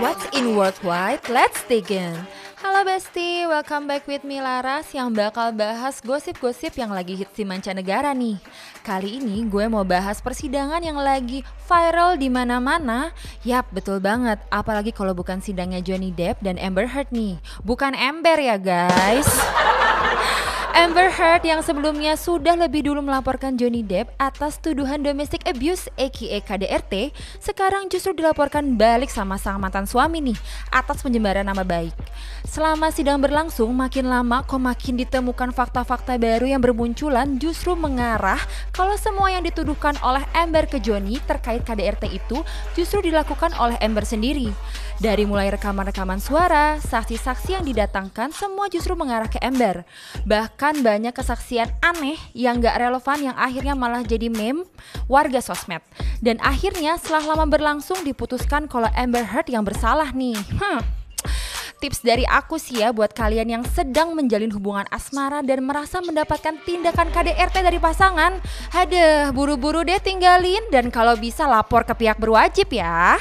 What's in worldwide? Let's dig in. Halo Besti, welcome back with me Laras yang bakal bahas gosip-gosip yang lagi hits di mancanegara nih. Kali ini gue mau bahas persidangan yang lagi viral di mana-mana. Yap, betul banget. Apalagi kalau bukan sidangnya Johnny Depp dan Amber Heard nih. Bukan Amber ya guys. Amber Heard yang sebelumnya sudah lebih dulu melaporkan Johnny Depp atas tuduhan domestic abuse aka KDRT, sekarang justru dilaporkan balik sama sang mantan suami nih atas pencemaran nama baik. Selama sidang berlangsung, makin lama kok makin ditemukan fakta-fakta baru yang bermunculan justru mengarah kalau semua yang dituduhkan oleh Amber ke Johnny terkait KDRT itu justru dilakukan oleh Amber sendiri. Dari mulai rekaman-rekaman suara, saksi-saksi yang didatangkan semua justru mengarah ke Amber. Bahkan banyak kesaksian aneh yang gak relevan yang akhirnya malah jadi meme warga sosmed. Dan akhirnya setelah lama berlangsung diputuskan kalau Amber Heard yang bersalah nih. Hmm. Tips dari aku sih ya buat kalian yang sedang menjalin hubungan asmara dan merasa mendapatkan tindakan KDRT dari pasangan. Hadeh, buru-buru deh tinggalin dan kalau bisa lapor ke pihak berwajib ya.